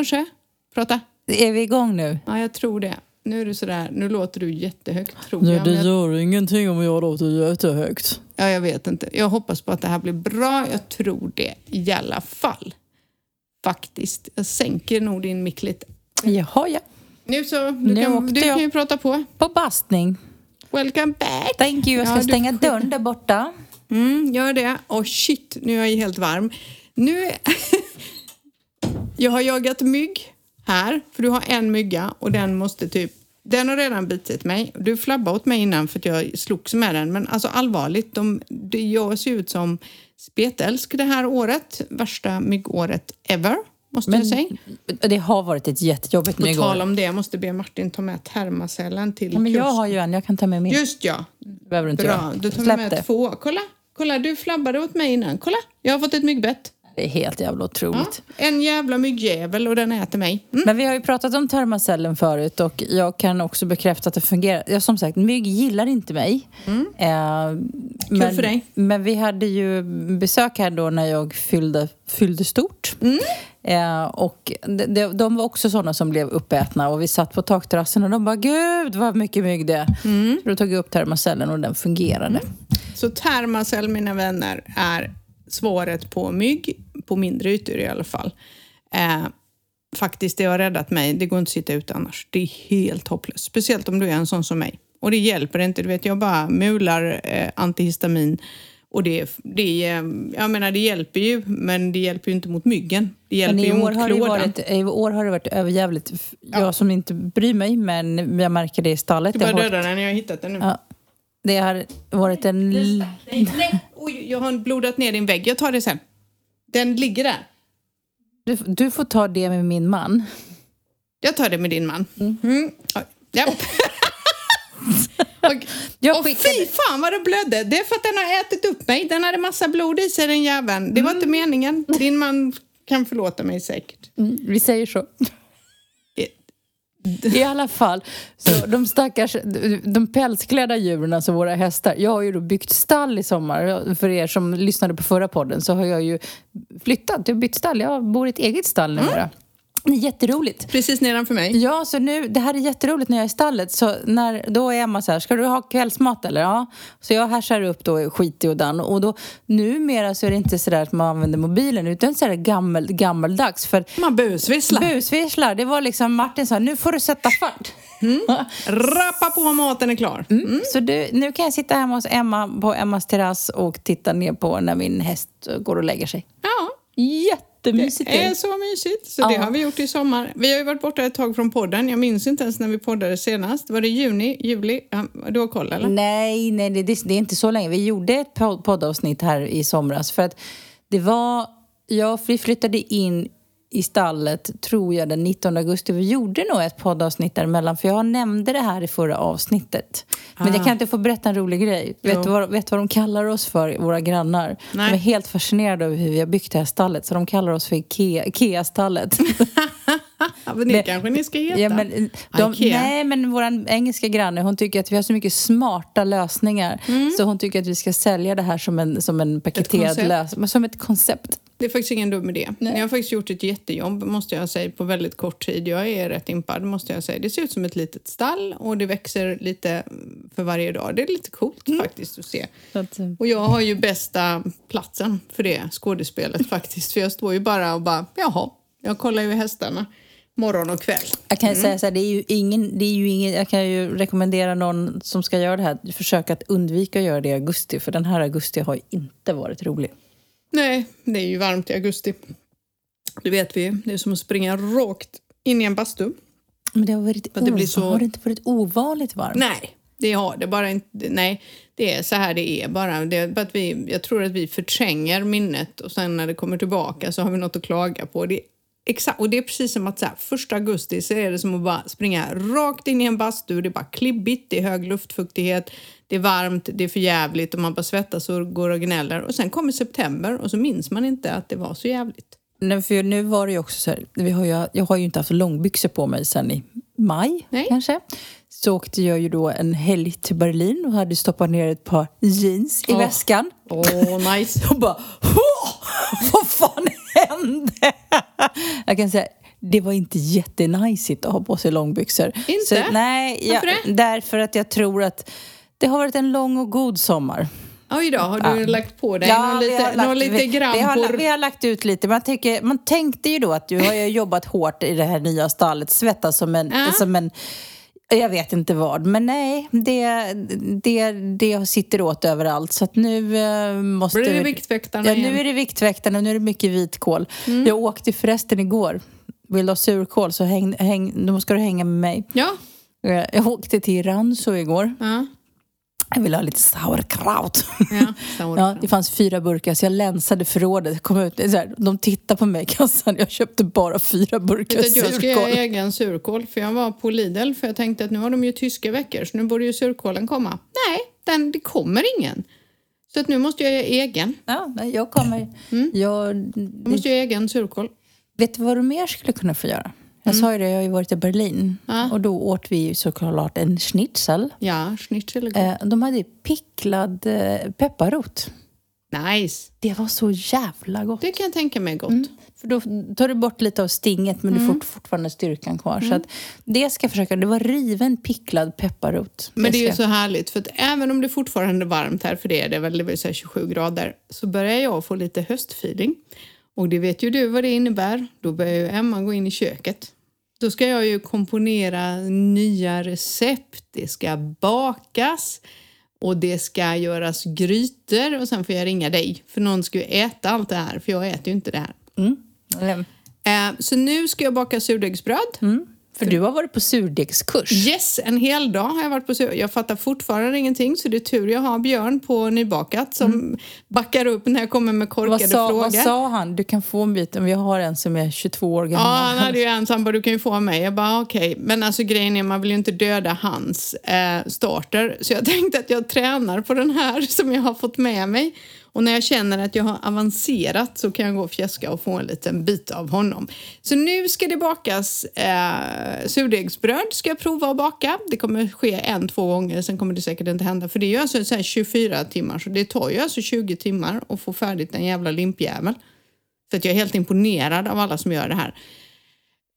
Kanske? Prata. Är vi igång nu? Ja, jag tror det. Nu är du sådär, nu låter du jättehögt tror Nej, jag. det jag- gör ingenting om jag låter jättehögt. Ja, jag vet inte. Jag hoppas på att det här blir bra. Jag tror det i alla fall. Faktiskt. Jag sänker nog din mick lite. Jaha, ja. Nu så, du, Nu kan, du jag. kan ju prata på. På bastning. Welcome back! Thank you. Jag ska Ja, du stänga skjuta. dörren där borta. Mm, gör det. Och shit, nu är jag helt varm. Nu... jag har jagat mygg här, för du har en mygga och den måste typ... Den har redan bitit mig. Du flabbade åt mig innan för att jag slogs med den. Men alltså allvarligt, de, det, jag ser ut som spetälsk det här året. Värsta myggåret ever, måste jag säga. Det har varit ett jättejobbigt På tal myggår. om det, jag måste be Martin ta med termacellen till Ja, men jag har ju en. Jag kan ta med min. Just ja, behöver du inte bra. göra. Då tar vi med det. två. Kolla, kolla, du flabbade åt mig innan. Kolla, jag har fått ett myggbett. Det är helt jävla Ja, otroligt. en jävla myggjävel och den äter mig. Mm. Men vi har ju pratat om termacellen förut och jag kan också bekräfta att det fungerar. Ja, som sagt, mygg gillar inte mig. Eh, men, för dig. Men vi hade ju besök här då när jag fyllde, fyllde stort. Eh, och de, de, de var också sådana som blev uppätna och vi satt på takterrassen och de bara Gud vad mycket mygg det är. Så då tog jag upp termacellen och den fungerade. Så termacell, mina vänner, är svaret på mygg, på mindre ytor i alla fall. Eh, faktiskt, det har räddat mig. Det går inte att sitta ute annars. Det är helt hopplöst. Speciellt om du är en sån som mig. Och det hjälper inte. Du vet, jag bara mular eh, antihistamin. Och det, det, eh, jag menar, det hjälper ju, men det hjälper ju inte mot myggen. Det hjälper Men i ju år, mot har klådan. varit, I år har det varit överjävligt. Jag som inte bryr mig, men jag märker det i stallet. Du bara har, döda den, jag har hittat den nu. ja, det har varit en... l- Nej, nej. Oj, jag har blodat ner din vägg. Jag tar det sen. Den ligger där. Du, du får ta det med min man. Jag tar det med din man. Mm. Ja. och, Jag och skickade- fy fan vad det blödde! Det är för att den har ätit upp mig. Den hade massa blod i sig den jäveln. Det var inte meningen. Din man kan förlåta mig säkert. Mm, vi säger så. I alla fall, så de stackars de pälsklädda djuren, alltså våra hästar. Jag har ju då byggt stall i sommar. För er som lyssnade på förra podden så har jag ju flyttat. Jag har bytt stall. Jag bor i ett eget stall numera. Mm. Det är jätteroligt. Precis nedanför mig. Ja, så nu, det här är jätteroligt när jag är i stallet. Så när, då är Emma så här, ska du ha kvällsmat eller? Ja. Så jag härsar upp då skit i och dan. Och då, numera så är det inte så där att man använder mobilen utan så här gammel, gammaldags. För Man busvisslar. busvisslar, det var liksom Martin sa, nu får du sätta fart. Rappa på maten är klar. Mm. Så du, nu kan jag sitta hemma hos Emma på Emmas terrass och titta ner på när min häst går och lägger sig. Ja, Jättemysigt. det är så mysigt. Så det Ja. har vi gjort i sommar. Vi har ju varit borta ett tag från podden. Jag minns inte ens när vi poddade senast. Var det juni, juli? Ja, du har koll eller? Nej, nej det, det, det är inte så länge. Vi gjorde ett pod- poddavsnitt här i somras för att det var... Ja, vi flyttade in i stallet, tror jag, den 19 augusti. Vi gjorde nog ett poddavsnitt däremellan för jag nämnde det här i förra avsnittet. Men jag kan inte få berätta en rolig grej. Vet du vad, vet vad de kallar oss för, våra grannar? Nej. De är helt fascinerade över hur vi har byggt det här stallet så de kallar oss för Ikea, Ikea-stallet. Men det kanske ni ska heta. Ja, men de, Ikea. nej, men vår engelska granne hon tycker att vi har så mycket smarta lösningar. Så hon tycker att vi ska sälja det här som en, som en paketerad lösning. Som ett koncept. Det är faktiskt ingen dum idé. Ni har faktiskt gjort ett jättejobb måste jag säga på väldigt kort tid. Jag är rätt impad måste jag säga. Det ser ut som ett litet stall och det växer lite för varje dag. Det är lite coolt faktiskt att se. Att, eh, Och jag har ju bästa platsen för det skådespelet faktiskt. För jag står ju bara och bara, jaha, jag kollar ju hästarna morgon och kväll. jag kan ju säga så här, det är ju ingen, det är ju ingen, jag kan ju rekommendera någon som ska göra det här, försöka att undvika att göra det i augusti. För den här augusti har inte varit rolig. Nej, det är ju varmt i augusti. Det vet vi. Det är som att springa rakt in i en bastu. Men det har varit det blir så- har det inte varit ovanligt varmt? Nej, det har det bara inte. Nej, det är så här det är bara. Det är bara att vi, jag tror att vi förtränger minnet och sen när det kommer tillbaka så har vi något att klaga på. Det exakt, och det är precis som att så här, första augusti så är det som att bara springa rakt in i en bastu. Det är bara klibbigt, det är hög luftfuktighet, det är varmt, det är för jävligt och man bara svettas och går och gnäller. Och sen kommer september och så minns man inte att det var så jävligt. Nej, för nu var det ju också så här, vi har ju, jag har ju inte haft långbyxor på mig sen i maj Nej. kanske. Så åkte jag ju då en helg till Berlin och hade stoppat ner ett par jeans i Åh. väskan. Åh, nice. Och bara, "Åh, vad fan hände? Jag kan säga, det var inte jättenajsigt att ha på sig långbyxor. Inte? Så, nej, jag, Varför därför att jag tror att det har varit en lång och god sommar. Oj då, har du lagt på dig någon vi lite, lagt- någon lite vi, gram vi, har, vi har lagt ut lite. Man, tänker, man tänkte ju då att du har ju jobbat hårt i det här nya stallet, svettas som en, Ja. som en jag vet inte vad, men nej, det, det, det sitter åt överallt. Så att nu eh, måste... Blir det vi- Viktväktarna Ja, igen? nu är det Viktväktarna, nu är det mycket vitkål. Jag åkte förresten igår. Vill du ha surkål så häng, häng, då ska du hänga med mig. Ja. Eh, Jag åkte till Ranso igår. Ja. Jag ville ha lite sauerkraut. Ja, Ja, det fanns fyra burkar så jag länsade förrådet. Jag kom ut, så här, de tittade på mig i kassan. Jag köpte bara fyra burkar du att jag ska göra surkål. egen surkål för jag var på Lidl för jag tänkte att nu har de ju tyska veckor så nu borde ju surkålen komma. Nej, den, det kommer ingen. Så att nu måste jag göra egen. Ja, jag kommer. Mm. Jag, Jag måste göra egen surkål. vet du vad du mer skulle kunna få göra? Jag sa ju det, jag har ju varit i Berlin. Mm. Ja. Och då åt vi ju såklart en schnitzel. Ja, schnitzel är. Eh, de hade picklad eh, pepparrot. Nice. Det var så jävla gott. Det kan jag tänka mig gott. Mm. För då tar du bort lite av stinget men Mm. du får fortfarande styrkan kvar. Så att det ska jag försöka. Det var riven picklad pepparrot. Men det är ju så härligt för att även om det fortfarande är varmt här, för det är det väl, det vill säga 27 grader, så börjar jag få lite höstfeeling. Och det vet ju du vad det innebär. Då börjar ju Emma gå in i köket. Då ska jag ju komponera nya recept, det ska bakas och det ska göras grytor och sen får jag ringa dig för någon ska ju äta allt det här för jag äter ju inte det här. Mm. Eh, så nu ska jag baka surdegsbröd. Mm. För du har varit på surdegskurs. Yes, en hel dag har jag varit på sur. Jag fattar fortfarande ingenting så det är tur jag har Björn på Nybakat som backar upp när jag kommer med korkade Mm. Vad sa, frågor. vad sa han? Du kan få en bit. Vi har en som är 22 år Ja, gammal. han hade ju en han bara, du kan ju få mig. Jag bara, okej. Men alltså grejen är, man vill ju inte döda hans eh, starter. Så jag tänkte att jag tränar på den här som jag har fått med mig. Och när jag känner att jag har avancerat så kan jag gå och fjäska och få en liten bit av honom. Så nu ska det bakas eh, surdegsbröd ska jag prova att baka. Det kommer ske en, två gånger, sen kommer det säkert inte hända. För det är ju alltså så 24 timmar, så det tar ju alltså 20 timmar att få färdigt en jävla limpjävel. Så att jag är helt imponerad av alla som gör det här.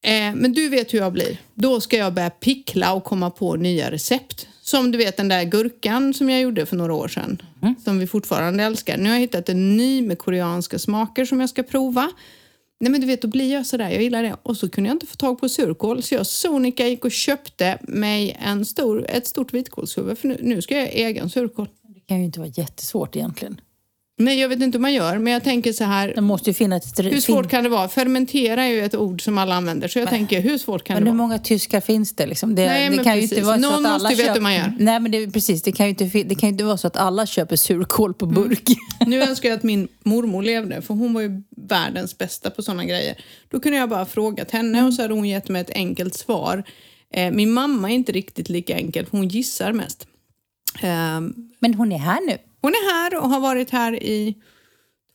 Eh, men du vet hur jag blir. Då ska jag börja pickla och komma på nya recept. Som du vet den där gurkan som jag gjorde för några år sedan. Som vi fortfarande älskar. Nu har jag hittat en ny med koreanska smaker som jag ska prova. Nej men du vet, då blir jag sådär. Jag gillar det. Och så kunde jag inte få tag på surkål. Så jag sonika gick och köpte mig en stor, ett stort vitkålshuvud. För nu, nu ska jag göra egen surkål. Det kan ju inte vara jättesvårt egentligen. Men jag vet inte hur man gör. Men jag tänker så här. Det måste ju finnas. Hur svårt kan det vara? Fermentera är ju ett ord som alla använder. Så jag tänker, hur svårt kan Men det hur vara? många tyskar finns det? Liksom? det, Nej, det men kan ju precis. inte vara så Någon att alla måste ju veta hur man gör. Nej, men det, precis. Det kan, ju inte, det kan ju inte vara så att alla köper surkål på burk. Nu önskar jag att min mormor levde, för hon var ju världens bästa på sådana grejer. Då kunde jag bara frågat henne och så hade hon gett mig ett enkelt svar. Eh, min mamma är inte riktigt lika enkel, för hon gissar mest. Eh, Men hon är här nu. Hon är här och har varit här i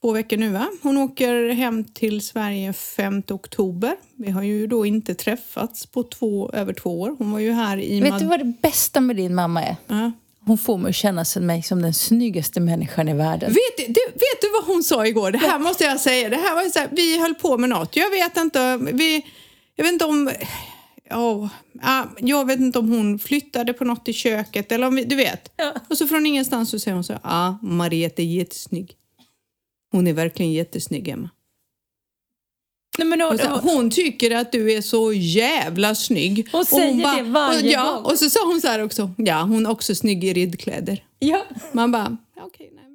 två veckor nu. Va? Hon åker hem till Sverige 5 oktober. Vi har ju då inte träffats på två, över två år. Hon var ju här i... Vet Mad- du vad det bästa med din mamma är? Ja. Hon får mig att känna sig mig som den snyggaste människan i världen. Vet, du, du, vet du vad hon sa igår? Det här måste jag säga. Det här var så här, vi höll på med något. Jag vet inte. Vi, jag vet inte om... Ja, ja, jag vet inte om hon flyttade på något i köket eller om vi, du vet. Ja. Och så från ingenstans så säger hon så ja, Mariette är jättesnygg. Hon är verkligen jättesnygg, Emma. Nej, men hon, Och så, hon tycker att du är så jävla snygg. Hon Och säger det varje och, ja, gång. Och så sa hon så här också, ja, hon är också snygg i ridkläder. ja. Man bara, okej, nej men.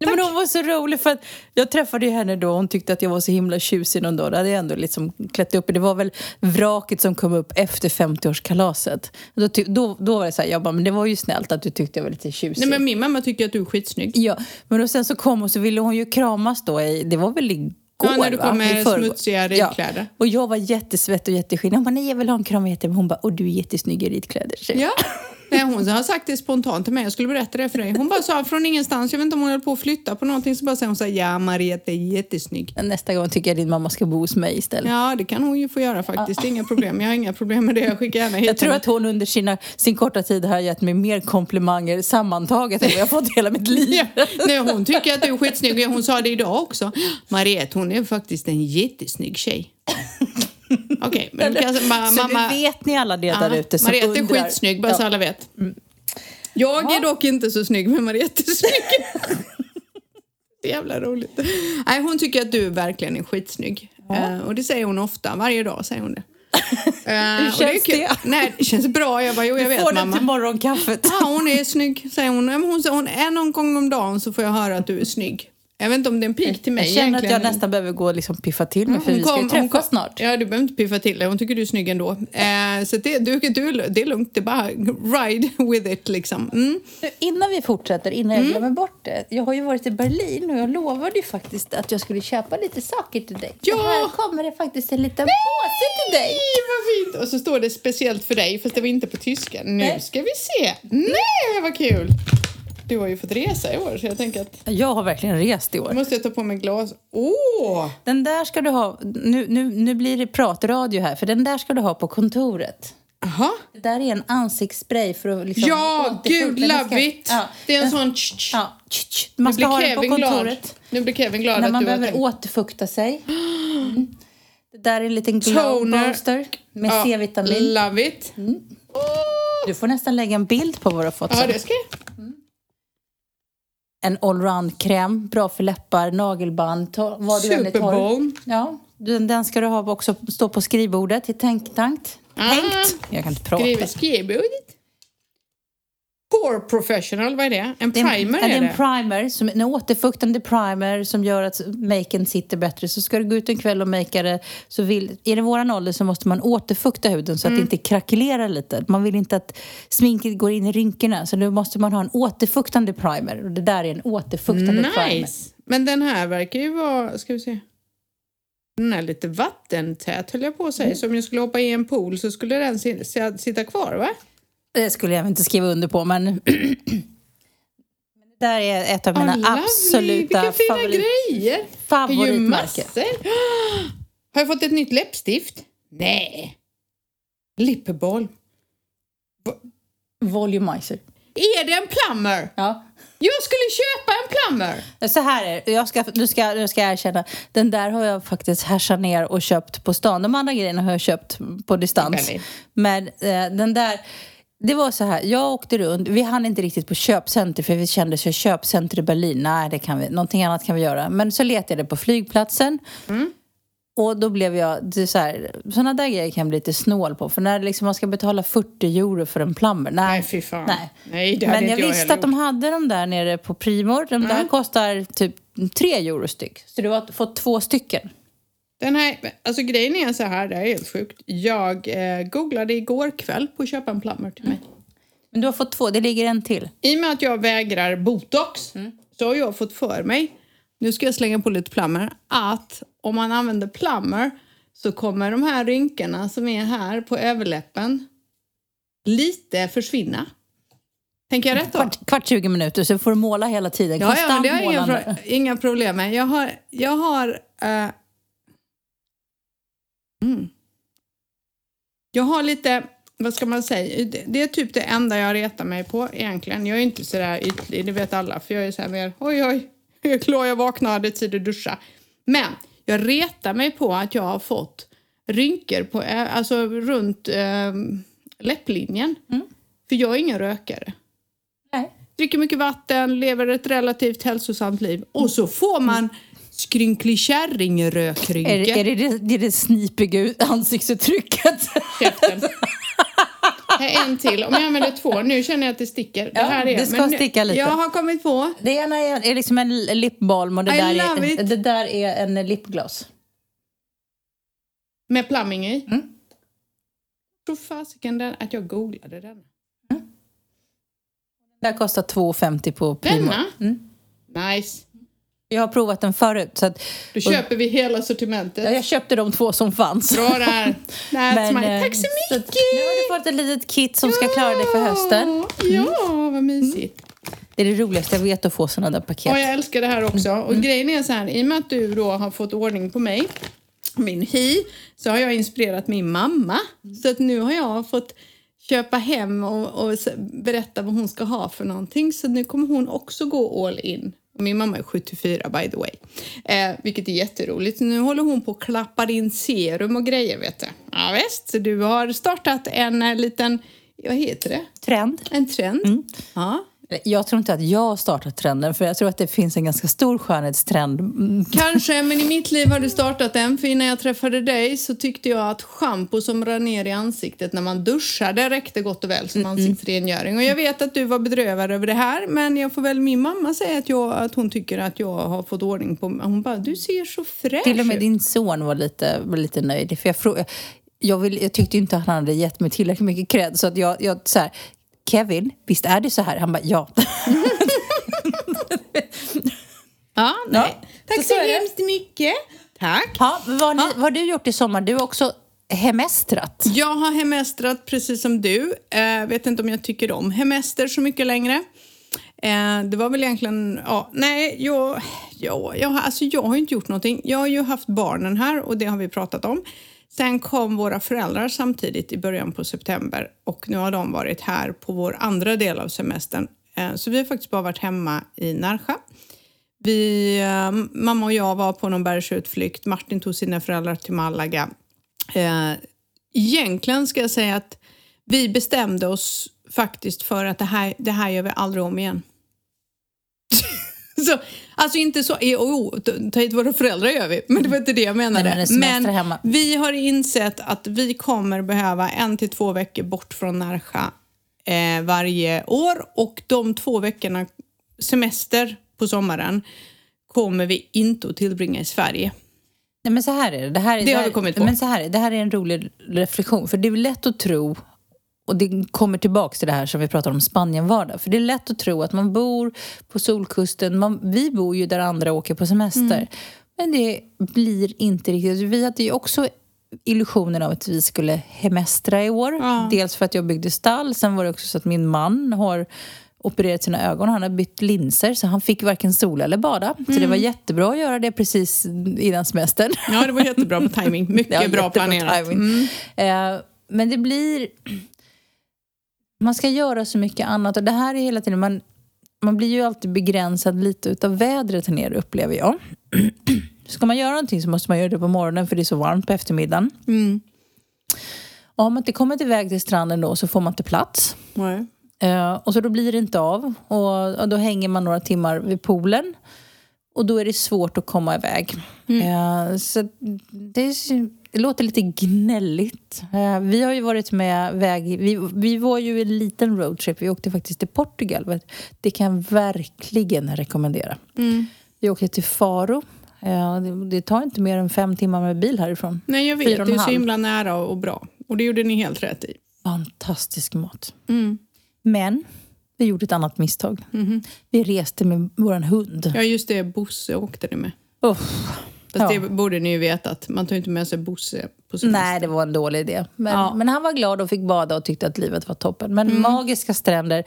Nej, men hon var så rolig för att jag träffade ju henne då och hon tyckte att jag var så himla tjusig någon dag. Då hade jag ändå liksom klätt upp. Det var väl vraket som kom upp efter 50-årskalaset. Då, då, då var det så här, jag bara, men det var ju snällt att du tyckte jag var lite tjusig. Nej men min mamma tycker att du är skitsnygg. Ja, men och sen så kom hon så ville hon ju kramas då i, det var väl igår Ja, när du va? kom med smutsiga ridkläder. Och jag var jättesvettig och jätteskinnig. Hon bara, nej jag vill ha en kram. Men hon bara, och du är jättesnygg i ridkläder. Så- Ja. Nej, hon har sagt det spontant till mig. Jag skulle berätta det för dig. Hon bara sa från ingenstans, jag vet inte om hon höll på att flytta på någonting, så bara säger hon så här, ja Mariette är jättesnygg. Nästa gång tycker jag din mamma ska bo hos mig istället. Ja, det kan hon ju få göra faktiskt. Inga problem. Jag har inga problem med det. Jag skickar gärna hit Jag tror att hon under sina, sin korta tid har gett mig mer komplimanger sammantaget än vad jag fått hela mitt liv. Ja. Nej, hon tycker att du är skitsnygg. Hon sa det idag också. Mariette, hon är faktiskt en jättesnygg tjej. Okej, men du kan säga, ma- så mamma... det vet ni alla det där Ja, ute som Mariette är undrar. skitsnygg, bara så Ja. alla vet. Jag är dock inte så snygg, men Mariette är snygg. Det är jävla roligt. Nej, hon tycker att du verkligen är skitsnygg. Eh, och det säger hon ofta, varje dag säger hon det. Eh, Hur är känns kul. det? Nej, det känns bra. Jag bara, jo jag Du vet får den mamma. till morgonkaffet. Ja, hon är snygg, säger hon. Hon, säger- hon är någon gång om dagen så får jag höra att du är snygg. Jag vet inte om det är en pik till mig Jag känner att jag egentligen. nästan behöver gå och liksom piffa till mig för Hon vi ska ju kom- hon träffas kom- snart. Ja, du behöver inte piffa till dig. Hon tycker du är snygg ändå. Eh, så det, du, du, det är lugnt. Det är bara ride with it liksom. Mm. Innan vi fortsätter, innan jag glömmer bort det. Jag har ju varit i Berlin och jag lovade ju faktiskt att jag skulle köpa lite saker till dig. Ja! Så här kommer det faktiskt en liten påse till dig. Nej, vad fint! Och så står det speciellt för dig, fast det var inte på tyska. Nu Nej. ska vi se. Nej, vad kul! Du har ju fått resa i år, så jag tänker att Jag har verkligen rest i nu år. måste jag ta på mig glas. Åh! Den där ska du ha, nu, nu, nu blir det pratradio här, för den där ska du ha på kontoret. Jaha. Det där är en ansiktsspray för att liksom Ja, gud, love it! Ja, Det är en sån... tsch, tsch. Ja, man Nu ska ha blir den på Kevin glad. kontoret. Nu blir Kevin glad När man behöver tänkt. återfukta sig. Mm. Det där är en liten glow booster med Ja, C-vitamin. Love it. Du får nästan lägga en bild på vad du har fått Ja, sen. det ska jag. En allround-kräm, bra för läppar, nagelband, vad du än är torr. Ja, den, den ska du ha också stå på skrivbordet i tänkt. Ah. Tänkt. Jag kan inte prata. Skriver skrivbordet. Pore professional, vad är det? En Det är primer ja, det är är en primer, som, en återfuktande primer som gör att maken sitter bättre. Så ska du gå ut en kväll och makea det, så vill, är det våran ålder så måste man återfukta huden så att Mm. det inte krackelerar lite. Man vill inte att sminket går in i rynkorna, så då måste man ha en återfuktande primer. Och det där är en återfuktande primer. Nice! Men den här verkar ju vara, ska vi se. Den är lite vattentät höll jag på att säga. Mm. Så om jag skulle hoppa i en pool så skulle den si- si- sitta kvar va? Det skulle jag inte skriva under på, men... det där är ett av mina lovely. absoluta Vilka fina favorit, grejer! Favoritmärken. Har jag fått ett nytt läppstift? Nej. Lipball. Volumizer. Är det en plummer? Ja. Jag skulle köpa en plummer! Så här är det. Jag ska, nu, ska, nu ska jag erkänna. Den där har jag faktiskt härsat ner och köpt på stan. De andra grejerna har jag köpt på distans. Men eh, den där... Det var så här, jag åkte runt, vi hann inte riktigt på köpcenter för vi kände så köpcenter i Berlin, nej det kan vi, någonting annat kan vi göra. Men så letade jag på flygplatsen och då blev jag, så här, sådana där grejer kan jag bli lite snål på. För när liksom man ska betala 40 euro för en plumber, nej. Nej, fy fan. Nej. Nej, det Men jag visste att de hade de där nere på Primor. De där Mm. kostar typ 3 euro styck. Så du har fått två stycken. Den här, alltså grejen är så här, det är helt sjukt. Jag eh, googlade igår kväll på att köpa en plummer till mig. Men du har fått två, det ligger en till. I och med att jag vägrar botox så har jag fått för mig, nu ska jag slänga på lite plummer, att om man använder plummer så kommer de här rynkorna som är här på överläppen lite försvinna. Tänker jag rätt då? Kvart, kvart 20 minuter så får du måla hela tiden. Ja, ja, det har jag inga, pro- inga problem med. Jag har... Jag har eh, mm. Jag har lite... Vad ska man säga? Det, det är typ det enda jag retar mig på egentligen. Jag är inte sådär ytlig, det vet alla. För jag är så här mer... Oj, oj. Jag är glad jag vaknade och hade tid att duscha. Men jag retar mig på att jag har fått rynkor på, eh, alltså runt eh, läpplinjen. För jag är ingen rökare Nej. dricker mycket vatten, lever ett relativt hälsosamt liv. Och så får man skrynklig kärringrökrynka. Är, det- är det, det, det är det snipiga ut- ansiktsuttrycket? Käften. Är en till. Om jag använder två. Nu känner jag att det sticker. Det Ja, här är, det ska sticka lite. Jag har kommit på. Det ena är, är liksom en lipbalm och det I där, är, det där är en lipgloss. Med plumbing i. Mm. Tror fasiken den- att jag googlade den. Det här kostar 2,50 på Primo. Denna? Nice. Jag har provat den förut. Så att, Då köper vi hela sortimentet. ja, jag köpte de två som fanns. Bra där. That's my... eh, Tack så mycket! Nu har du fått ett litet kit som ska klara dig för hösten. Ja, vad mysigt. Det är det roligaste jag vet att få sådana där paket. Och jag älskar det här också. Och grejen är så här, i och med att du då har fått ordning på mig, min hy, så har jag inspirerat min mamma. Så att nu har jag fått köpa hem och, och berätta vad hon ska ha för någonting. Så nu kommer hon också gå all in. Min mamma är 74 by the way. Eh, vilket är jätteroligt. Nu håller hon på och klappar in serum och grejer vet du. Ja, visst, du har startat en eh, liten, vad heter det? Trend. En trend. Mm. Ja. Jag tror inte att jag har startat trenden, för jag tror att det finns en ganska stor skönhetstrend. Mm. Kanske, men i mitt liv har du startat en. För innan jag träffade dig så tyckte jag att schampo som rann ner i ansiktet när man duschade räckte gott och väl som ansiktsrengöring. Och jag vet att du var bedrövad över det här, men jag får väl min mamma säga att, jag, att hon tycker att jag har fått ordning på Hon bara, du ser så fräsch Till och med ut. din son var lite, var lite nöjd. För jag, frå- jag, vill, jag tyckte inte att han hade gett mig tillräckligt mycket cred. Så att jag, jag så här, Kevin, visst är det så här? Han bara, ja. Ja, nej. Ja, Tack så så, hemskt mycket. Tack. ja vad, ni, vad har du gjort i sommar? Du har också hemestrat. Jag har hemestrat precis som du. Eh, vet inte om jag tycker om hemester så mycket längre. Eh, det var väl egentligen, ja, nej, jag, ja, jag, har- alltså jag har inte gjort någonting. Jag har ju haft barnen här och det har vi pratat om. Sen kom våra föräldrar samtidigt i början på september och nu har de varit här på vår andra del av semestern. Eh, så vi har faktiskt bara varit hemma i Närsjö. Vi, eh, mamma och jag var på någon bergsutflykt. Martin tog sina föräldrar till Malaga. Eh, egentligen ska jag säga att vi bestämde oss faktiskt för att det här, det här gör vi aldrig om igen. så, alltså inte så, jo, jo, ta hit våra föräldrar gör vi, men det var inte det jag menade. Nej, men det är men vi har insett att vi kommer behöva en till två veckor bort från Närsjö eh, varje år och de två veckorna semester på sommaren kommer vi inte att tillbringa i Sverige. Nej, men så här är det. Det, här, Det har här, vi kommit på. Men så här, är det. det här är en rolig reflektion. För det är lätt att tro, och det kommer tillbaka till det här som vi pratar om Spanien-vardag. För det är lätt att tro att man bor på solkusten. Man, vi bor ju där andra åker på semester. Mm. Men det blir inte riktigt. Vi hade ju också illusionen av att vi skulle hemestra i år. Ja. Dels för att jag byggde stall. Sen var det också så att min man har opererat sina ögon. Han har bytt linser så han fick varken sola eller bada. Så det Mm. var jättebra att göra det precis innan semestern. Ja, det var jättebra på timing. Mycket Ja, bra planerat. Mm. Eh, men det blir... Man ska göra så mycket annat och det här är hela tiden... Man, man blir ju alltid begränsad lite utav vädret här nere upplever jag. Ska man göra någonting så måste man göra det på morgonen för det är så varmt på eftermiddagen. Mm. Och har man inte kommit iväg till stranden då så får man inte plats. Nej. Eh, och så då blir det inte av. Och, och då hänger man några timmar vid poolen. Och då är det svårt att komma iväg. Eh, så det, är- det låter lite gnälligt. Eh, vi har ju varit med väg... Vi, vi var ju en liten roadtrip. Vi åkte faktiskt till Portugal. Det kan jag verkligen rekommendera. Mm. Vi åkte till Faro. Eh, det, det tar inte mer än fem timmar med bil härifrån. Nej, jag vet. Det är så himla nära och bra. Och det gjorde ni helt rätt i. Fantastisk mat. Mm. Men vi gjorde ett annat misstag. Mhm. Vi reste med vår hund. Ja, just det. Bosse åkte ni med. Uff. Fast Ja. det borde ni ju veta att man tar inte med sig Bosse på semester. Nej, det var en dålig idé. Men, Ja. men han var glad och fick bada och tyckte att livet var toppen. Men magiska stränder,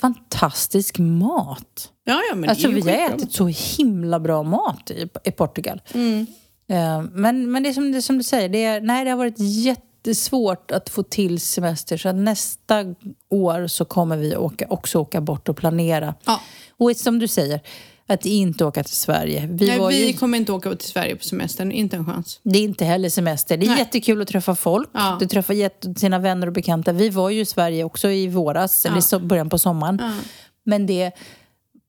fantastisk mat. Ja, ja, men Alltså det är ju vi har ätit så himla bra mat i, i Portugal. Mm. Eh, men, men det är som, det som du säger, det, är, nej, det har varit jättesvårt att få till semester. Så nästa år så kommer vi åka, också åka bort och planera. Ja. Och som du säger, att inte åka till Sverige. Vi Nej, vi ju, kommer inte åka till Sverige på semestern. Inte en chans. det är inte heller semester. Det är Nej. jättekul att träffa folk. Ja. Du träffar sina vänner och bekanta. Vi var ju i Sverige också i våras, eller i början på sommaren. Ja. Men det,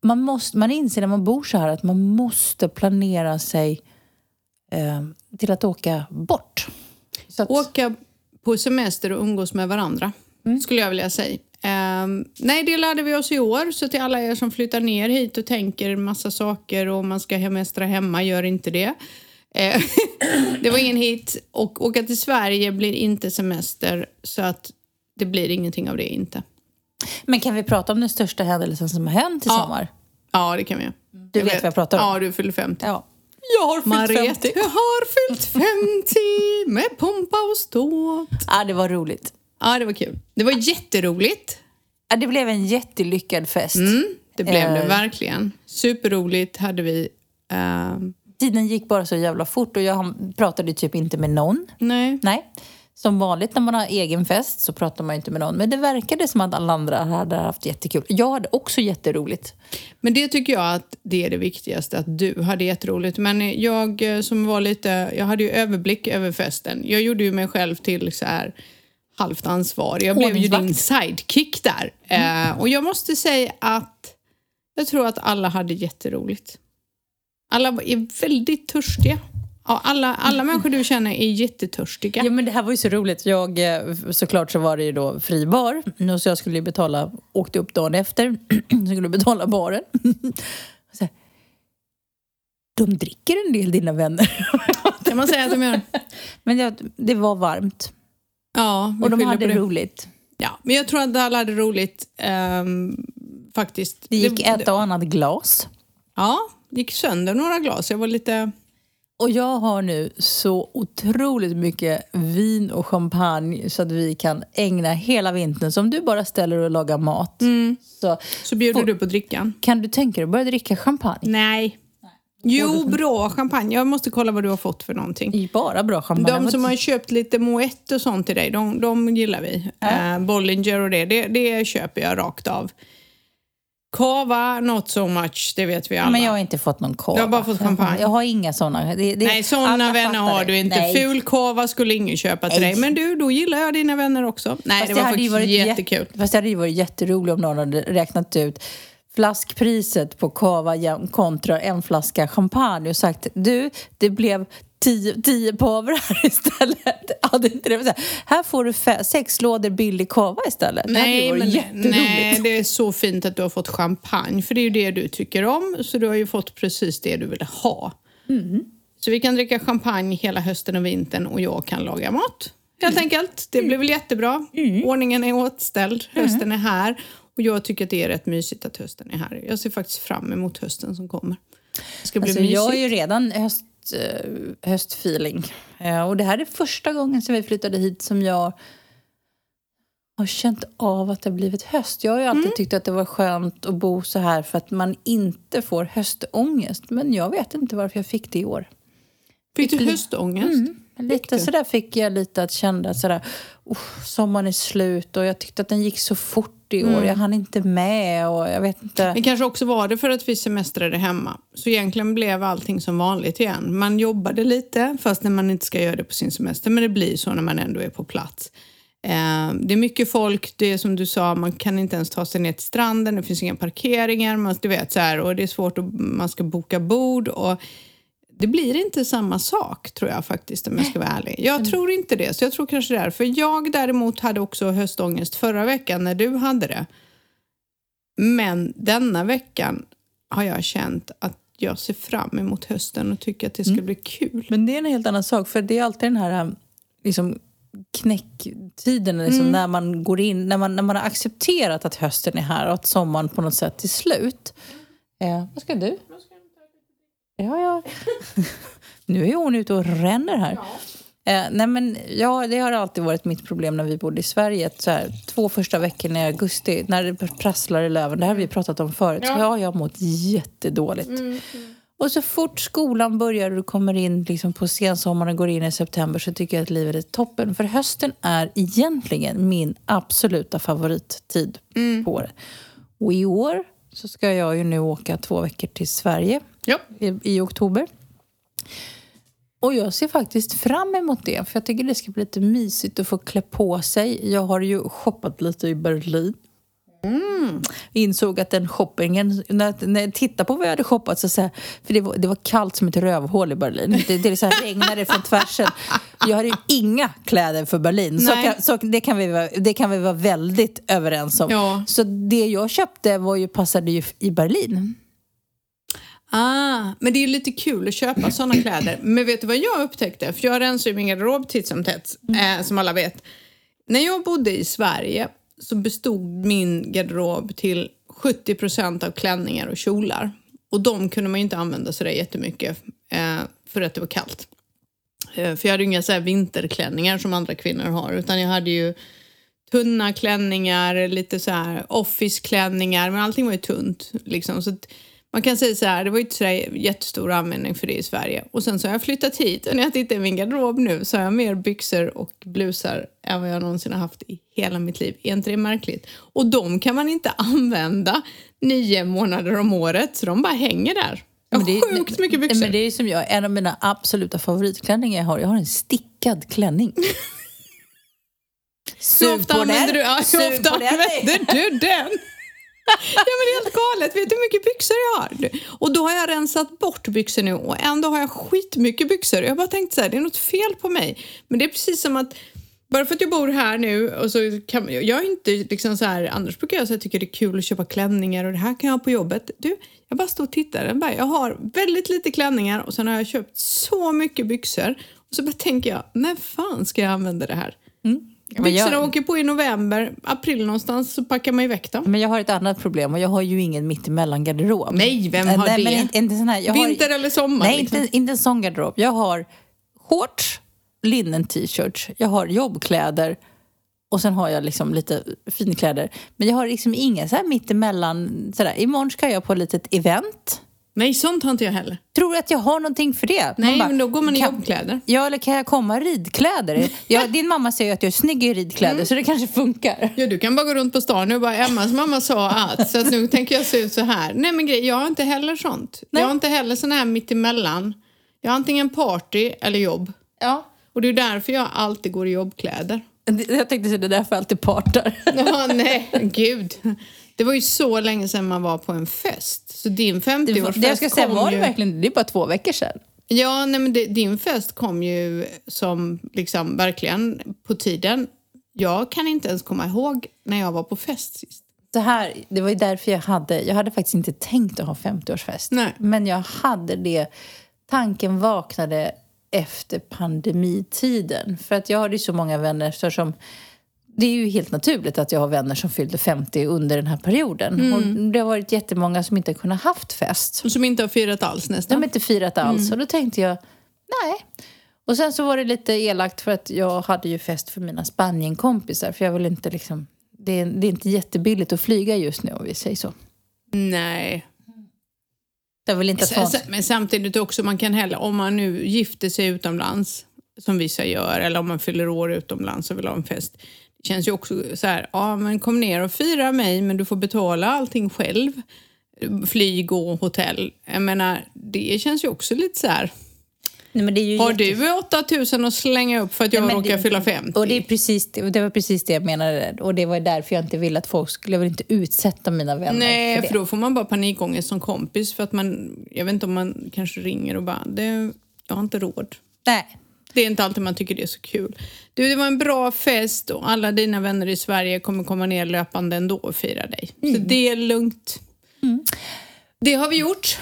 man, måste, man inser när man bor så här att man måste planera sig eh, till att åka bort. Att, Åka på semester och umgås med varandra, skulle jag vilja säga. Ehm, nej, det lärde vi oss i år. Så till alla er som flyttar ner hit och tänker massa saker och man ska hemestra hemma, gör inte det. Eh, det var ingen hit. Och åka till Sverige blir inte semester, så att det blir ingenting av det inte. Men kan vi prata om den största händelsen som har hänt i Ja. sommar? Ja, det kan vi göra. Du vet vad jag pratar om? Ja, du fyller 50. Ja. Jag har fyllt Mariette 50. har fyllt 50 med pompa och ståt. Ja, det var roligt. Ja, det var kul. Det var jätteroligt. Ja, det blev en jättelyckad fest. Mm, det blev det Eh. verkligen. Superroligt hade vi. ehm, Tiden gick bara så jävla fort och jag pratade typ inte med någon. nej. Nej. Som vanligt när man har egen fest så pratar man inte med någon. Men det verkade som att alla andra hade haft jättekul. Jag hade också jätteroligt. Men det tycker jag att det är det viktigaste, att du hade jätteroligt. Men jag eh, som var lite, jag hade ju överblick över festen. Jag gjorde ju mig själv till så här halvt ansvarig. Jag blev ju din sidekick där. Eh, och jag måste säga att jag tror att alla hade jätteroligt. Alla är väldigt törstiga. Ja, alla, alla människor du känner är jättetörstiga. Ja men det här var ju så roligt. Jag, eh, såklart så var det ju då fri bar. Så jag skulle ju betala, åkte upp dagen efter, så skulle betala baren. Så här, de dricker en del dina vänner. Kan man säga att de gör? Men det, det var varmt. Ja, Och de hade det. roligt. Ja, men jag tror att alla hade roligt ehm, faktiskt. Det gick ett och annat glas. Ja, det gick sönder några glas. Jag var lite... Och jag har nu så otroligt mycket vin och champagne så att vi kan ägna hela vintern, som du bara ställer och lagar mat. Så Så bjuder Får- du på drickan? kan du tänka dig att börja dricka champagne? Nej. Jo, bra champagne. Jag måste kolla vad du har fått för någonting. Bara bra champagne. De som har köpt lite Moët och sånt till dig, de, de gillar vi. Eh, Bollinger och det, det, det köper jag rakt av. Cava, not so much, det vet vi alla. Men jag har inte fått någon kava. Du har bara fått champagne. Jag har inga. Det, det, Nej, sådana vänner har du inte. Nej. Ful kava skulle ingen köpa till Nej. dig. Men du, då gillar jag dina vänner också. Nej, Fast det var faktiskt varit jättekul. Jätte, fast det hade ju varit jätteroligt om någon hade räknat ut flaskpriset på cava kontra en flaska champagne och sagt du, det blev tio, tio här istället. Hade inte det här, får du sex lådor billig cava istället. det hade Nej, varit men, nej, det är så fint att du har fått champagne. För det är ju det du tycker om. Så du har ju fått precis det du ville ha. Mm. Så vi kan dricka champagne hela hösten och vintern och jag kan laga mat. Helt Mm. enkelt. Det blir väl jättebra. Ordningen är åtställd. Mm. Hösten är här. Och jag tycker att det är rätt mysigt att hösten är här. Jag ser faktiskt fram emot hösten som kommer. Det ska bli Alltså, mysigt. jag har ju redan höst, eh, höstfeeling. Eh, och det här är första gången sedan vi flyttade hit som jag har känt av att det har blivit höst. Jag har ju alltid Mm. tyckt att det var skönt att bo så här för att man inte får höstångest. Men jag vet inte varför jag fick det i år. Fick du höstångest? Lite du? sådär fick jag lite att känna sådär, oh, sommaren är slut och jag tyckte att den gick så fort i år. Mm. Jag hann inte med och jag vet inte. Det kanske också var det för att vi semestrade hemma. Så egentligen blev allting som vanligt igen. Man jobbade lite fast när man inte ska göra det på sin semester. Men det blir så när man ändå är på plats. Eh, det är mycket folk, det är som du sa, man kan inte ens ta sig ner till stranden, det finns inga parkeringar, man, du vet så här, och det är svårt att man ska boka bord. Och det blir inte samma sak tror jag faktiskt om jag ska vara ärlig. Jag tror inte det, så jag tror kanske det är. För jag däremot hade också höstångest förra veckan när du hade det. Men denna veckan har jag känt att jag ser fram emot hösten och tycker att det ska bli kul. Men det är en helt annan sak, för det är alltid den här um, liksom, knäcktiden liksom, när man går in, när man, när man har accepterat att hösten är här och att sommaren på något sätt är slut. Eh, vad ska du? Ja, ja. nu är hon ute och ränner här. Eh, nej men, ja, det har alltid varit mitt problem när vi bodde i Sverige. Så här, två första veckorna i augusti, när det prasslar i löven, det här har vi pratat om förut, så har jag mått jättedåligt. Och så fort skolan börjar och du kommer in liksom på sensommaren och går in i september så tycker jag att livet är toppen. För hösten är egentligen min absoluta favorittid på året. Och i år så ska jag ju nu åka två veckor till Sverige Ja. i, i oktober. Och jag ser faktiskt fram emot det, för jag tycker det ska bli lite mysigt att få klä på sig. Jag har ju shoppat lite i Berlin. Insåg att den shoppingen, när, när jag tittade på vad jag hade shoppat så, så här, för det var, det var kallt som ett rövhål i Berlin. Det, det så här regnade från tvärsen. Jag hade ju inga kläder för Berlin. Så, kan, så det, kan vi, vara- det kan vi vara väldigt överens om. Ja. Så det jag köpte var ju, passade ju i Berlin. Ah, men det är ju lite kul att köpa såna kläder. Men vet du vad jag upptäckte? För jag rensar ju min garderob titt som tätt, eh, som alla vet. När jag bodde i Sverige så bestod min garderob till 70% av klänningar och kjolar. Och de kunde man ju inte använda så där jättemycket eh, för att det var kallt. Eh, för jag hade ju inga så här vinterklänningar som andra kvinnor har utan jag hade ju tunna klänningar, lite så här office-klänningar, men allting var ju tunt. Liksom. Så att Man kan säga så här, det var ju inte så jättestor användning för det i Sverige. Och sen så har jag flyttat hit och när jag tittar i min garderob nu så har jag mer byxor och blusar än vad jag någonsin har haft i hela mitt liv. Är inte det märkligt? Och de kan man inte använda nio månader om året, så de bara hänger där. Men det- sjukt mycket byxor. Men det är som jag, en av mina absoluta favoritklänningar jag har. Jag har en stickad klänning. Så ofta använder du, ja, hur ofta använder du den? ja men det är helt galet. Vet du hur mycket byxor jag har? Och då har jag rensat bort byxor nu och ändå har jag skitmycket byxor. Jag har bara tänkt så här, det är något fel på mig. Men det är precis som att bara för att jag bor här nu och så kan jag är inte liksom så här, annars brukar jag säga att tycker det är kul att köpa klänningar och det här kan jag ha på jobbet. Du, jag bara står och tittar. Jag, bara, jag har väldigt lite klänningar och sen har jag köpt så mycket byxor. Och så bara tänker jag, när fan ska jag använda det här? Men Byxorna jag, åker på i november, april någonstans så packar man iväck dem. men jag har ett annat problem och jag har ju ingen mittemellan-garderob. Nej, vem har nej, det? Men inte, inte sån här, Vinter har, eller sommar? Nej, liksom. inte, inte en sån garderob. Jag har shorts, linnen-t-shirts, jag har jobbkläder och sen har jag liksom lite finkläder. Men jag har liksom inga så här mittemellan. Sådär. Imorgon ska jag på ett litet event. Nej, sånt har inte jag heller. Tror du att jag har någonting för det? Nej, bara, men då går man i jobbkläder. Ja, eller kan jag komma i ridkläder? Ja, din mamma säger att jag är snygg i ridkläder, Mm. så det kanske funkar. Ja, du kan bara gå runt på stan nu och bara Emmas mamma sa att, så att nu tänker jag se ut så här. Nej men grej, jag har inte heller sånt. Nej. Jag har inte heller sån här mittemellan. Jag har antingen party eller jobb. Ja. Och det är därför jag alltid går i jobbkläder. Jag tänkte säga det är därför jag alltid partar. Ja, nej, gud. Det var ju så länge sedan man var på en fest. Så din 50-årsfest Det jag ska säga, kom var det ju... verkligen det? är bara två veckor sedan. Ja, nej, men det, din fest kom ju som liksom verkligen på tiden. Jag kan inte ens komma ihåg när jag var på fest sist. Så här, det var ju därför jag hade... Jag hade faktiskt inte tänkt att ha 50-årsfest. Nej. Men jag hade det... Tanken vaknade efter pandemitiden. För att jag hade ju så många vänner så som... Det är ju helt naturligt att jag har vänner som fyllde 50 under den här perioden. Och det har varit jättemånga som inte har kunnat haft fest. Och som inte har firat alls De nästan. har inte firat alls. Och då tänkte jag, nej. Och sen så var det lite elakt för att jag hade ju fest för mina Spanienkompisar. För jag vill inte liksom... Det är, det är inte jättebilligt att flyga just nu om vi säger så. Nej. Jag vill inte sen- Men samtidigt också, man kan heller, om man nu gifter sig utomlands, som vissa gör, eller om man fyller år utomlands och vill ha en fest. Det känns ju också så här, ja men kom ner och fira mig, men du får betala allting själv. Flyg och hotell. Jag menar, det känns ju också lite så här. Nej, Har jätte- du 8000 att slänga upp för att jag Nej, råkar det- fylla 50? Och det, är precis, det var precis det jag menade. Och det var därför jag inte ville att folk skulle... Jag vill inte utsätta mina vänner Nej, för för, det. då får man bara panikångest som kompis för att man, jag vet inte om man kanske ringer och bara, det, jag har inte råd. Nej. Det är inte alltid man tycker det är så kul. Du, det var en bra fest och alla dina vänner i Sverige kommer komma ner löpande ändå och fira dig. Mm. Så det är lugnt. Det har vi gjort.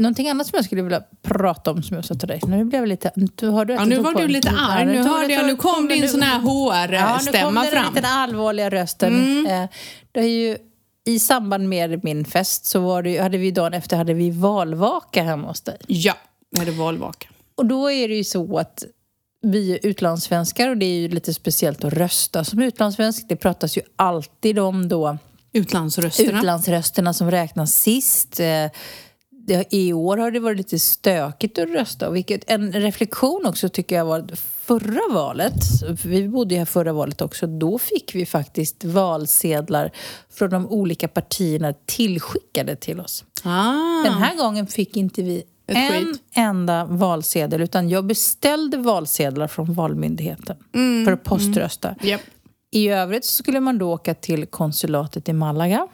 Någonting annat som jag skulle vilja prata om som jag sa till dig. Nu blev jag lite... Du, har du Ja, nu var du lite arg. Nu hörde jag, nu kom din sån här Ja, nu kom HR-stämma den fram. Mm. lite allvarliga rösten. Eh, det är ju, I samband med min fest så var det, hade vi dagen efter hade vi valvaka hemma hos dig. Ja, jag hade valvaka. Och då är det ju så att vi är utlandssvenskar och det är ju lite speciellt att rösta som utlandssvensk. Det pratas ju alltid om då Utlandsrösterna. utlandsrösterna som räknas sist. I år har det varit lite stökigt att rösta. Vilket, en reflektion också tycker jag var förra valet. Vi bodde ju här förra valet också. Då fick vi faktiskt valsedlar från de olika partierna tillskickade till oss. ah, Den här gången fick inte vi Ett en skit. enda valsedel utan jag beställde valsedlar från Valmyndigheten Mm, för att poströsta. Japp. I övrigt så skulle man då åka till konsulatet i Malaga.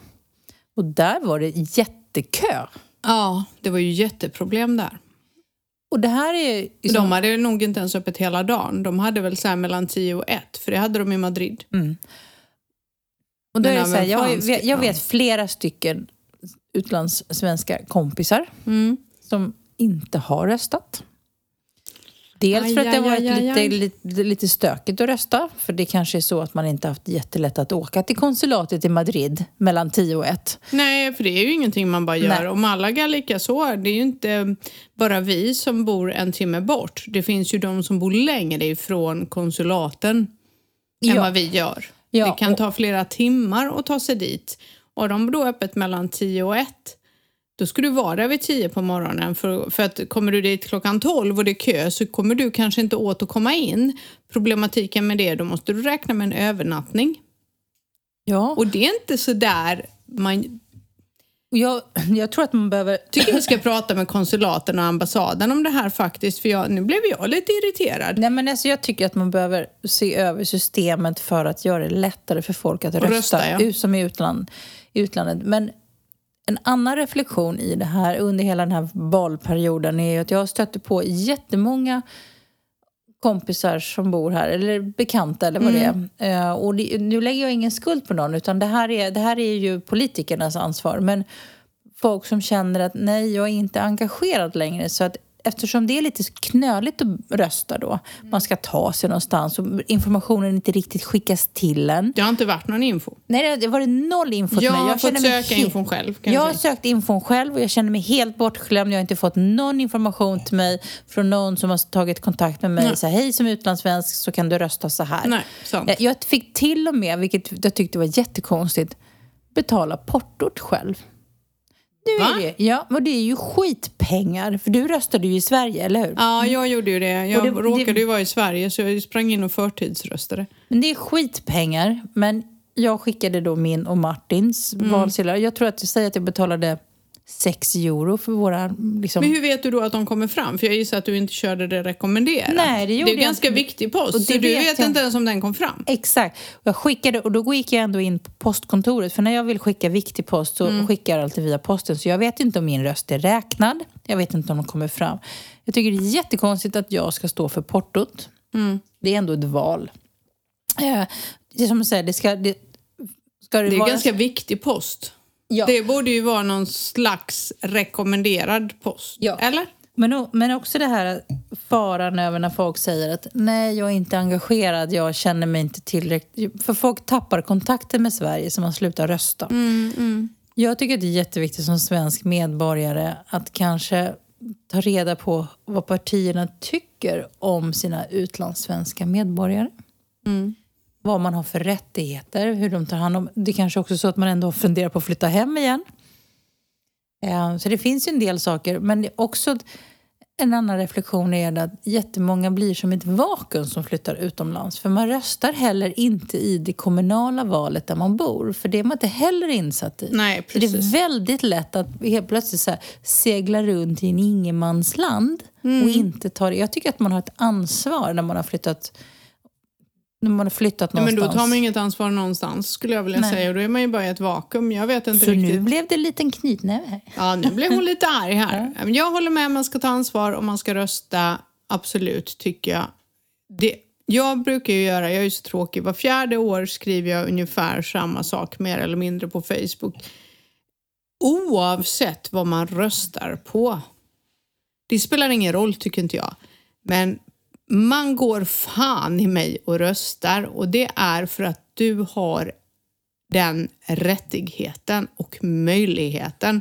Och där var det jättekö. Ja, det var ju jätteproblem där. Och det här är... Liksom, De hade nog inte ens öppet hela dagen. De hade väl så mellan 10 och 1, för det hade de i Madrid. och då är så här, jag, jag vet flera stycken utlandssvenska kompisar Mm. som inte har röstat. Dels för att det har varit lite, lite, lite stökigt att rösta. För det kanske är så att man inte haft jättelätt att åka till konsulatet i Madrid mellan 10 och 1. Nej, för det är ju ingenting man bara gör. Nej. Och Malaga lika så. Det är ju inte bara vi som bor en timme bort. Det finns ju de som bor längre ifrån konsulaten än Ja. vad vi gör. Ja, det kan ta flera timmar att ta sig dit. Och de har då öppet mellan 10 och 1. Då ska du vara där vid tio på morgonen. För, för att kommer du dit klockan tolv och det är kö så kommer du kanske inte åt att komma in. Problematiken med det, då måste du räkna med en övernattning. Ja. Och det är inte så där man... Jag, jag tror att man behöver... tycker vi ska prata med konsulaten och ambassaden om det här faktiskt. För jag, nu blev jag lite irriterad. Nej, men alltså jag tycker att man behöver se över systemet för att göra det lättare för folk att rösta, rösta, ja. som i utland, utlandet. Men en annan reflektion i det här under hela den här valperioden är att jag stötte på jättemånga kompisar som bor här, eller bekanta eller vad Mm. det är. Eh, och det, nu lägger jag ingen skuld på någon, utan det här, är, det här är ju politikernas ansvar. Men folk som känner att nej, jag är inte engagerad längre. Så att eftersom det är lite knöligt att rösta då, man ska ta sig någonstans och informationen inte riktigt skickas till en. Det har inte varit någon info. Nej, det var det noll info till Jag har fått känner mig söka infon själv. Jag jag har sökt infon själv och jag känner mig helt bortskämd. Jag har inte fått någon information till mig från någon som har tagit kontakt med mig. Nej. Så här, Hej, som utlandssvensk så kan du rösta så här. Nej, sant. Jag- Jag fick till och med, vilket jag tyckte var jättekonstigt, betala portot själv. Va? är det, ja, och det är ju skitpengar. För du röstade ju i Sverige, eller hur? Ja, jag gjorde ju det. Jag det- råkade det- ju vara i Sverige så jag sprang in och förtidsröstade. Men det är skitpengar. Men jag skickade då min och Martins Mm. valsedlar. Jag tror att jag säger att jag betalade 6 euro för våra... Liksom, Men hur vet du då att de kommer fram? För jag gissar att du inte körde det rekommenderat. Nej, det gjorde Det är jag ganska inte. viktig post, Och så det du vet vet jag. inte ens om den kom fram. Exakt. Jag skickade, och då gick jag ändå in på postkontoret. För när jag vill skicka viktig post så Mm. skickar jag alltid via posten. Så jag vet inte om min röst är räknad. Jag vet inte om de kommer fram. Jag tycker det är jättekonstigt att jag ska stå för portot. Mm. Det är ändå ett val. Eh, det är som jag säger, det ska... Det, ska det Det är vara... ganska viktig post. Ja. Det borde ju vara någon slags rekommenderad post. Ja. Eller? Men, men också det här faran över när folk säger att nej, jag är inte engagerad, jag känner mig inte tillräckligt... För folk tappar kontakten med Sverige så man slutar rösta. Jag tycker det är jätteviktigt som svensk medborgare att kanske ta reda på vad partierna tycker om sina utlandssvenska medborgare. Vad man har för rättigheter, hur de tar hand om... Det är kanske också så att man ändå funderar på att flytta hem igen. Eh, Så det finns ju en del saker, men är också en annan reflektion är att jättemånga blir som ett vakuum som flyttar utomlands. För man röstar heller inte i det kommunala valet där man bor, för det är man inte heller insatt i. Nej, Så det är precis. väldigt lätt att helt plötsligt så här, segla runt i en ingenmansland Mm. och inte ta det. Jag tycker att man har ett ansvar när man har flyttat, när man har flyttat Ja, men någonstans. då tar man inget ansvar någonstans skulle jag vilja Nej. säga. Och då är man ju bara i ett vakuum. Jag vet inte Så riktigt. nu blev det en liten knytnäve här. Ja, nu blev hon lite arg här. Men Jag håller med, man ska ta ansvar och man ska rösta. Absolut, tycker jag. Det, jag brukar ju göra, jag är ju så tråkig, var fjärde år skriver jag ungefär samma sak mer eller mindre på Facebook. Oavsett vad man röstar på. Det spelar ingen roll tycker inte jag. Men man går fan i mig och röstar och det är för att du har den rättigheten och möjligheten.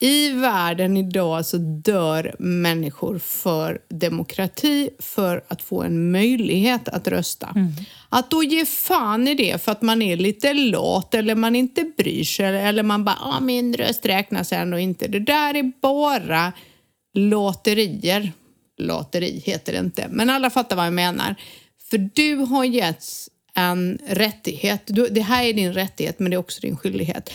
I världen idag så dör människor för demokrati, för att få en möjlighet att rösta. Att då ge fan i det för att man är lite lat eller man inte bryr sig eller man bara ah, min röst räknas ändå inte. Det där är bara lotterier. Lateri heter det inte, men alla fattar vad jag menar. För du har getts en rättighet. Du, det här är din rättighet, men det är också din skyldighet.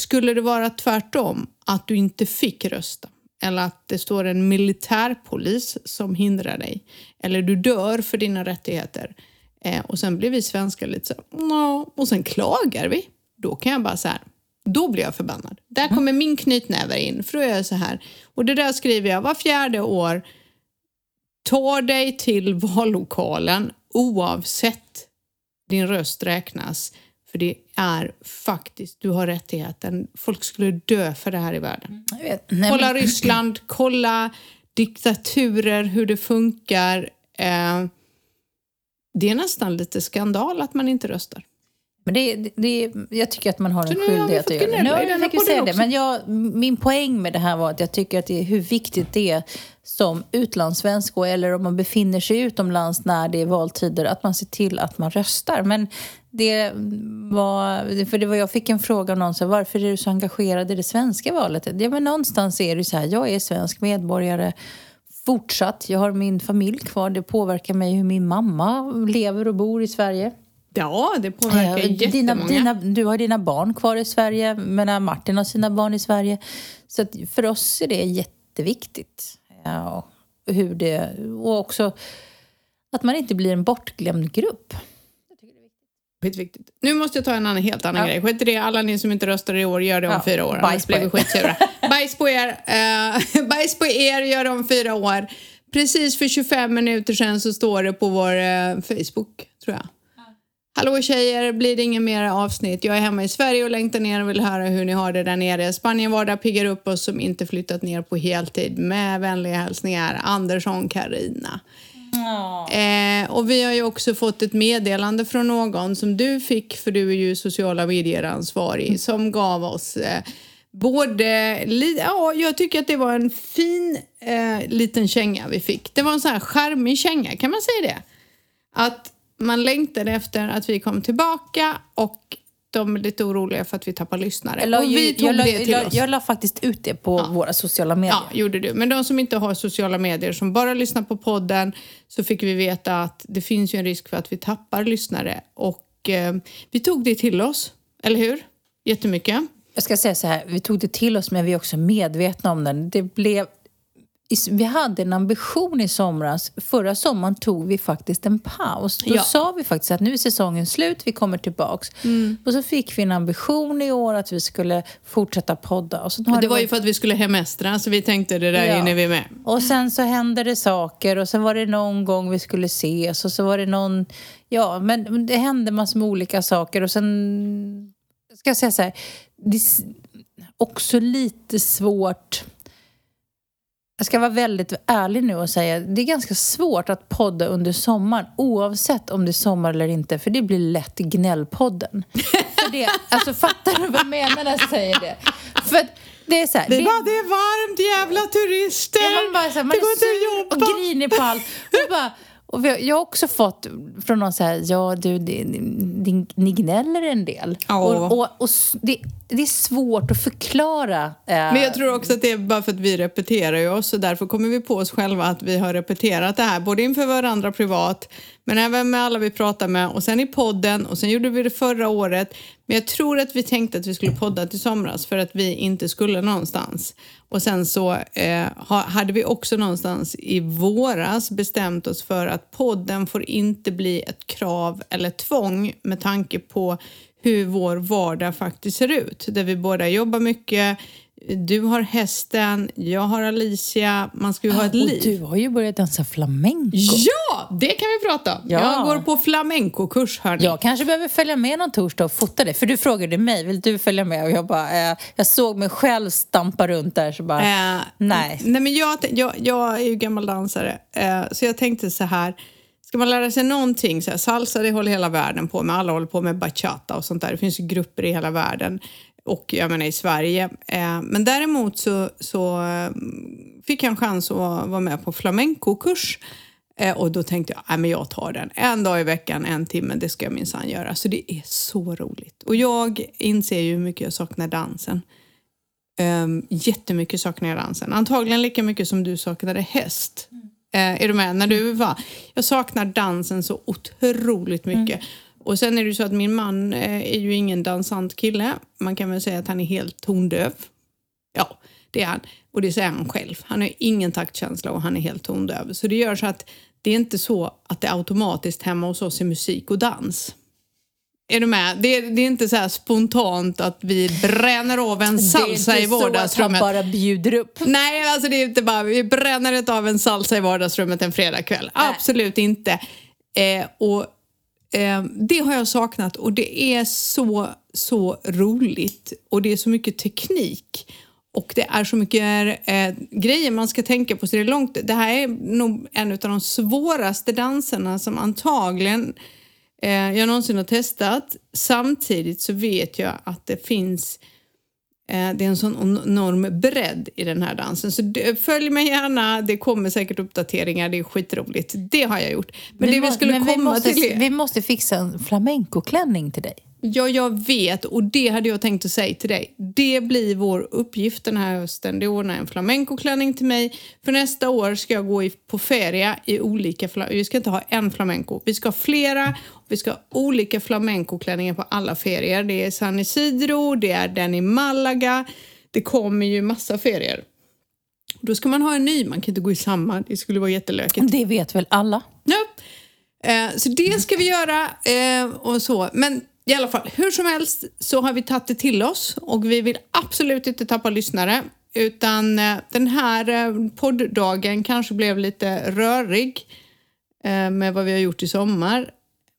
Skulle det vara tvärtom, att du inte fick rösta eller att det står en militärpolis som hindrar dig eller du dör för dina rättigheter eh, och sen blir vi svenskar lite så "Nå", och sen klagar vi. Då kan jag bara så här, då blir jag förbannad. Där kommer min knytnäve in, för då är jag så här. Och det där skriver jag var fjärde år. Ta dig till vallokalen oavsett din röst räknas. För det är faktiskt, du har rättigheten. Folk skulle dö för det här i världen. Vet. Nej, Kolla men- Ryssland, kolla diktaturer, hur det funkar. Eh, det är nästan lite skandal att man inte röstar. Men det, det, jag tycker att man har en skyldighet att göra det. i denna fick säga det. Men jag, min poäng med det här var att jag tycker att det är hur viktigt det är som utlandssvensk och- eller om man befinner sig utomlands när det är valtider att man ser till att man röstar. Men det var, för det var, jag fick en fråga av någon, så här, varför är du så engagerad i det svenska valet? Ja, men någonstans är det så här, jag är svensk medborgare fortsatt. Jag har min familj kvar. Det påverkar mig hur min mamma lever och bor i Sverige. Ja, det påverkar Eh, jättemånga. dina, dina, du har dina barn kvar i Sverige, men Martin har sina barn i Sverige. Så att för oss är det jätteviktigt. Ja, och hur det, och också att man inte blir en bortglömd grupp. Skitviktigt. Nu måste jag ta en annan, helt annan Ja. grej. Skit i det, alla ni som inte röstar i år, gör det om Ja, fyra år. bajs på blir er. skitsura. bajs på er! Uh, bajs på er, gör det om fyra år. Precis för 25 minuter sedan så står det på vår eh, Facebook, tror jag. Hallå tjejer, blir det ingen mer avsnitt? Jag är hemma i Sverige och längtar ner och vill höra hur ni har det där nere. Spanien vardag piggar upp oss som inte flyttat ner på heltid. Med vänliga hälsningar, Andersson Karina. Eh, och vi har ju också fått ett meddelande från någon som du fick, för du är ju sociala medier-ansvarig, som gav oss eh, både... Ja, jag tycker att det var en fin eh, liten känga vi fick. Det var en sån här charmig känga, kan man säga det? Att man längtade efter att vi kom tillbaka och de är lite oroliga för att vi tappar lyssnare. Jag la, och vi tog jag, la, det till jag, oss. jag la faktiskt ut det på våra sociala medier. Ja, gjorde du. Men de som inte har sociala medier, som bara lyssnar på podden, så fick vi veta att det finns ju en risk för att vi tappar lyssnare. Och eh, vi tog det till oss, eller hur? Jättemycket. Jag ska säga så här, vi tog det till oss men vi är också medvetna om den. Det blev, vi hade en ambition i somras. Förra sommaren tog vi faktiskt en paus. Då Ja. sa vi faktiskt att nu är säsongen slut, vi kommer tillbaks. Mm. Och så fick vi en ambition i år att vi skulle fortsätta podda. Och så Men det var ju för att vi skulle hemestra, så vi tänkte det där Ja. hinner vi med. Och sen så hände det saker och sen var det någon gång vi skulle ses och så var det någon... Ja, men det hände massor med olika saker och sen... Ska jag säga så här, det är också lite svårt... Jag ska vara väldigt ärlig nu och säga det är ganska svårt att podda under sommaren oavsett om det är sommar eller inte för det blir lätt gnällpodden. för det, alltså fattar du vad jag menar när jag säger det? För det är så här, Det det- var det är varmt, jävla turister! Ja, man bara, så här, man det går är inte att och jobba! grinig på allt. Och bara, och vi jag har också fått från någon så här, ja du, det, det, ni gnäller en del. Ja. Och, och, och det, det är svårt att förklara. eh, Men jag tror också att det är bara för att vi repeterar ju oss och därför kommer vi på oss själva att vi har repeterat det här både inför varandra privat men även med alla vi pratar med och sen i podden och sen gjorde vi det förra året. Men jag tror att vi tänkte att vi skulle podda till somras för att vi inte skulle någonstans. Och sen så eh, hade vi också någonstans i våras bestämt oss för att podden får inte bli ett krav eller tvång med tanke på hur vår vardag faktiskt ser ut. Där vi båda jobbar mycket. Du har hästen, jag har Alicia. Man ska ju ha ett och liv. du har ju börjat dansa flamenco. Ja, det kan vi prata om. Ja. Jag går på flamenco-kurs, hörni. Jag kanske behöver följa med någon torsdag och fota det. För du frågade mig, vill du följa med? Och jag bara, eh, jag såg mig själv stampa runt där så bara, Eh, nej. Nej, men jag, jag, jag är ju gammal dansare, eh, så jag tänkte så här. Ska man lära sig någonting, så här, salsa det håller hela världen på med, alla håller på med bachata och sånt där. Det finns ju grupper i hela världen och jag menar i Sverige. Eh, men däremot så, så eh, fick jag en chans att vara med på flamenco-kurs. Eh, och då tänkte jag, nej men jag tar den. En dag i veckan, en timme, det ska jag minsann göra. Så det är så roligt. Och jag inser ju hur mycket jag saknar dansen. Um, jättemycket saknar jag dansen. Antagligen lika mycket som du saknade häst. Eh, är du med? När du var. Jag saknar dansen så otroligt mycket. Och sen är det ju så att min man eh, är ju ingen dansant kille. Man kan väl säga att han är helt tondöv. Ja, det är han. Och det säger han själv. Han har ingen taktkänsla och han är helt tondöv. Så det gör så att det är inte så att det automatiskt hemma hos oss är musik och dans. Är du med? Det är, det är inte så spontant att vi bränner av en salsa det är i inte så att han vardagsrummet. bara bjuder upp. Nej, alltså det är inte bara vi bränner inte av en salsa i vardagsrummet en fredagkväll. Absolut inte. Eh, och Eh, det har jag saknat och det är så, så roligt och det är så mycket teknik. Och det är så mycket eh, grejer man ska tänka på så det är långt. Det här är nog en av de svåraste danserna som antagligen eh, jag någonsin har testat. Samtidigt så vet jag att det finns eh, det är en sån enorm bredd i den här dansen. Så följ mig gärna, det kommer säkert uppdateringar, det är skitroligt. Det har jag gjort. Men vi det vi skulle komma vi måste, till... Vi måste fixa en flamencoklänning till dig. Ja, jag vet och det hade jag tänkt att säga till dig. Det blir vår uppgift den här hösten. Det ordnar en flamencoklänning till mig. För nästa år ska jag gå på ferie i olika... Vi ska inte ha en flamenco. Vi ska ha flera. Vi ska ha olika flamencoklänningar på alla ferier. Det är San Isidro, det är den i Malaga. Det kommer ju massa ferier. Då ska man ha en ny. Man kan inte gå i samma. Det skulle vara jättelökigt. Det vet väl alla? Ja. Eh, så det ska vi göra. Eh, och så. Men i alla fall, hur som helst så har vi tagit det till oss och vi vill absolut inte tappa lyssnare. Utan eh, den här eh, podddagen kanske blev lite rörig eh, med vad vi har gjort i sommar.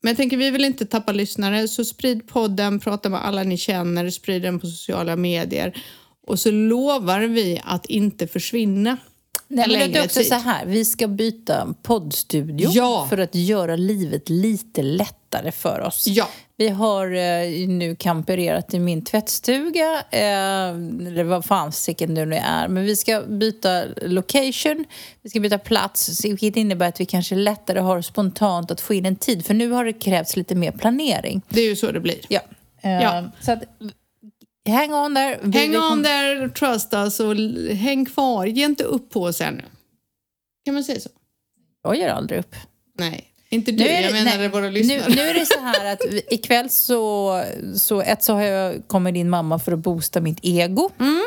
Men jag tänker, vi vill inte tappa lyssnare, så sprid podden, prata med alla ni känner, sprid den på sociala medier. Och så lovar vi att inte försvinna. Nej, men det är också tid. så här, vi ska byta poddstudio ja. för att göra livet lite lättare för oss. Ja. Vi har eh, nu kampererat i min tvättstuga, eh, eller vad fan sicken nu är. Men vi ska byta location, vi ska byta plats, vilket innebär att vi kanske lättare har spontant att få in en tid. För nu har det krävts lite mer planering. Det är ju så det blir. Ja. Eh, ja. Så att, Hang on there. Hang on there, trust us och häng kvar. Ge inte upp på oss ännu. Kan man säga så? Jag ger aldrig upp. Nej, inte du. Det, jag menar våra lyssnare. Nu, nu är det så här att ikväll så, så, ett så har jag, kommer din mamma för att boosta mitt ego. Mm.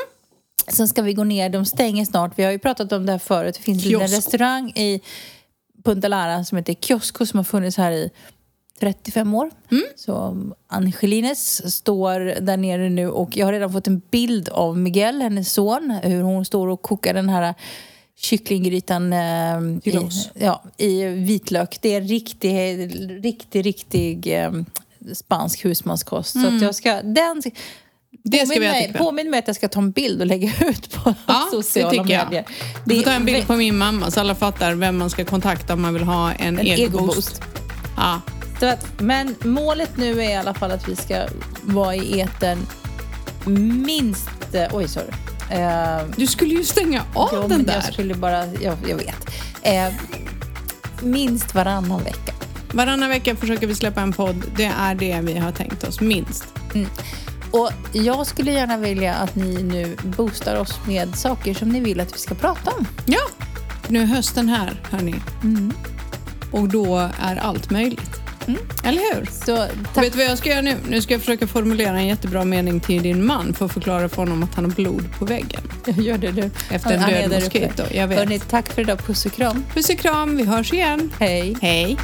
Sen ska vi gå ner, de stänger snart. Vi har ju pratat om det här förut. Det finns Kiosk. en restaurang i Punta Lara som heter Kiosko som har funnits här i 35 år. Mm. Så Angelines står där nere nu och jag har redan fått en bild av Miguel, hennes son, hur hon står och kokar den här kycklinggrytan eh, i, ja, i vitlök. Det är riktig, riktig, riktig eh, spansk husmanskost. Mm. Så att mm. jag ska, den, det ska vi mig, påminn mig att jag ska ta en bild och lägga ut på ja, sociala medier. Jag. Du får ta en bild på min mamma så alla fattar vem man ska kontakta om man vill ha en, en egoboost. Ja. Men målet nu är i alla fall att vi ska vara i eten minst... Oj, sorry. Eh, du skulle ju stänga av jo, den där. Jag skulle bara... Jag, jag vet. Eh, minst varannan vecka. Varannan vecka försöker vi släppa en podd. Det är det vi har tänkt oss, minst. Mm. Och jag skulle gärna vilja att ni nu boostar oss med saker som ni vill att vi ska prata om. Ja, nu är hösten här, hörni. Mm. Och då är allt möjligt. Mm. Eller hur? Så, Vet du vad jag ska göra nu? Nu ska jag försöka formulera en jättebra mening till din man för att förklara för honom att han har blod på väggen. Gör det du. Efter en död mosquito. Jag vet. Hörrni, tack för idag. Puss och kram. Puss och kram. Vi hörs igen. Hej. Hej.